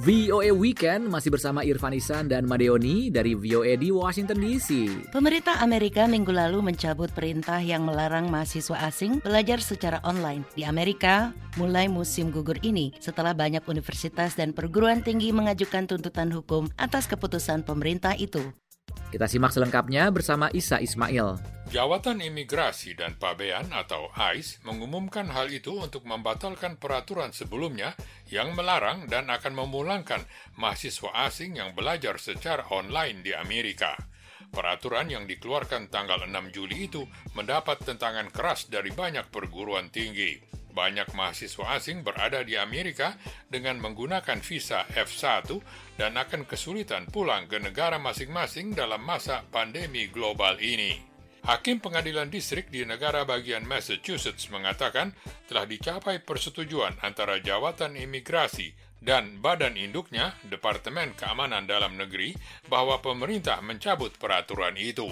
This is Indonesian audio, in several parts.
VOA Weekend masih bersama Irfan Isan dan Madeoni dari VOA di Washington DC. Pemerintah Amerika minggu lalu mencabut perintah yang melarang mahasiswa asing belajar secara online di Amerika mulai musim gugur ini setelah banyak universitas dan perguruan tinggi mengajukan tuntutan hukum atas keputusan pemerintah itu. Kita simak selengkapnya bersama Isa Ismail. Jawatan Imigrasi dan Pabean atau ICE mengumumkan hal itu untuk membatalkan peraturan sebelumnya yang melarang dan akan memulangkan mahasiswa asing yang belajar secara online di Amerika. Peraturan yang dikeluarkan tanggal 6 Juli itu mendapat tentangan keras dari banyak perguruan tinggi. Banyak mahasiswa asing berada di Amerika dengan menggunakan visa F1 dan akan kesulitan pulang ke negara masing-masing dalam masa pandemi global ini. Hakim Pengadilan Distrik di negara bagian Massachusetts mengatakan telah dicapai persetujuan antara Jawatan Imigrasi dan badan induknya, Departemen Keamanan Dalam Negeri, bahwa pemerintah mencabut peraturan itu.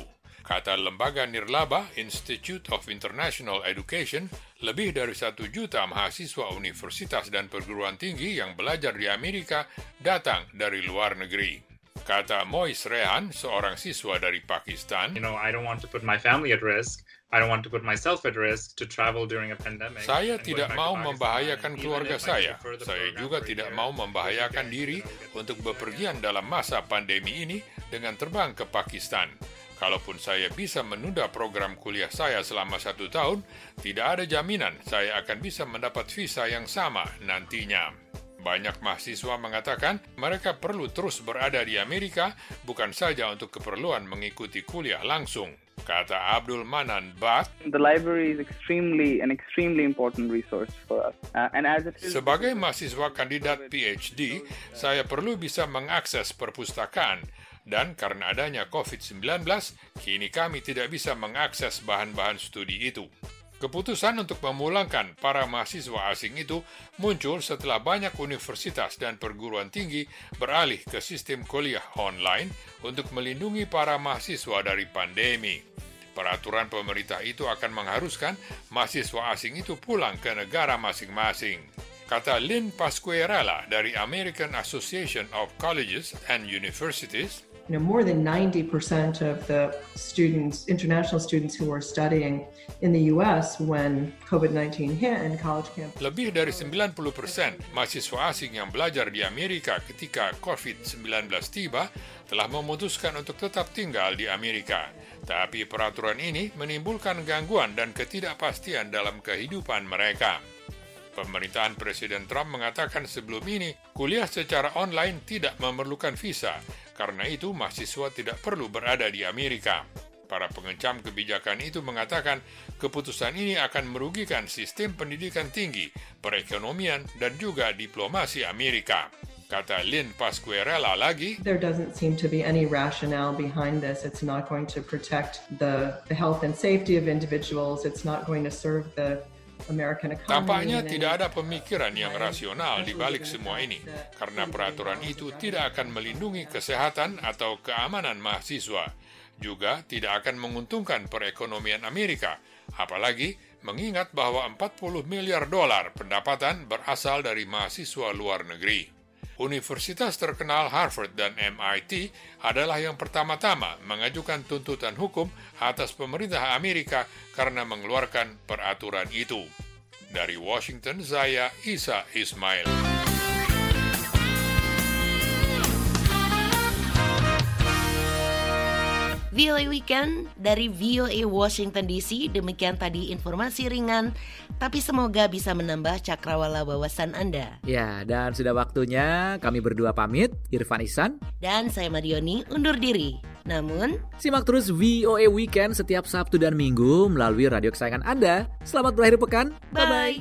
Kata lembaga nirlaba Institute of International Education, lebih dari satu juta mahasiswa universitas dan perguruan tinggi yang belajar di Amerika datang dari luar negeri. Kata Mois Rehan, seorang siswa dari Pakistan, You know, I don't want to put my family at risk. I don't want to put myself at risk to travel during a pandemic. Saya tidak mau membahayakan keluarga saya. Saya juga tidak mau membahayakan diri untuk bepergian dalam masa pandemi ini dengan terbang ke Pakistan. Kalaupun saya bisa menunda program kuliah saya selama satu tahun, tidak ada jaminan saya akan bisa mendapat visa yang sama nantinya. Banyak mahasiswa mengatakan mereka perlu terus berada di Amerika bukan saja untuk keperluan mengikuti kuliah langsung. Kata Abdul Manan Bat, The library is extremely an extremely important resource for us. Uh, and as it is Sebagai mahasiswa kandidat PhD, saya perlu bisa mengakses perpustakaan. Dan karena adanya COVID-19, kini kami tidak bisa mengakses bahan-bahan studi itu. Keputusan untuk memulangkan para mahasiswa asing itu muncul setelah banyak universitas dan perguruan tinggi beralih ke sistem kuliah online untuk melindungi para mahasiswa dari pandemi. Peraturan pemerintah itu akan mengharuskan mahasiswa asing itu pulang ke negara masing-masing. Kata Lynn Pasquerella dari American Association of Colleges and Universities, you know, more than 90% of the students, international students who were studying in the US when COVID-19 hit and college campuses. lebih dari 90% mahasiswa asing yang belajar di Amerika ketika COVID-19 tiba telah memutuskan untuk tetap tinggal di Amerika. Tapi peraturan ini menimbulkan gangguan dan ketidakpastian dalam kehidupan mereka. Pemerintahan Presiden Trump mengatakan sebelum ini kuliah secara online tidak memerlukan visa, karena itu mahasiswa tidak perlu berada di Amerika. Para pengecam kebijakan itu mengatakan keputusan ini akan merugikan sistem pendidikan tinggi, perekonomian, dan juga diplomasi Amerika. Kata Lynn Pasquerella lagi, There doesn't seem to be any rationale behind this. It's not going to protect the, the health and safety of individuals. It's not going to serve the. Tampaknya tidak ada pemikiran yang rasional di balik semua ini, karena peraturan itu tidak akan melindungi kesehatan atau keamanan mahasiswa, juga tidak akan menguntungkan perekonomian Amerika, apalagi mengingat bahwa 40 miliar dolar pendapatan berasal dari mahasiswa luar negeri. Universitas terkenal Harvard dan MIT adalah yang pertama-tama mengajukan tuntutan hukum atas pemerintah Amerika karena mengeluarkan peraturan itu. Dari Washington, saya Isa Ismail. VOA Weekend dari VOA Washington DC. Demikian tadi informasi ringan, tapi semoga bisa menambah cakrawala wawasan Anda. Ya, dan sudah waktunya kami berdua pamit, Irfan Isan. Dan saya Marioni undur diri. Namun, Simak terus VOA Weekend setiap Sabtu dan Minggu melalui radio kesayangan Anda. Selamat berakhir pekan. Bye-bye.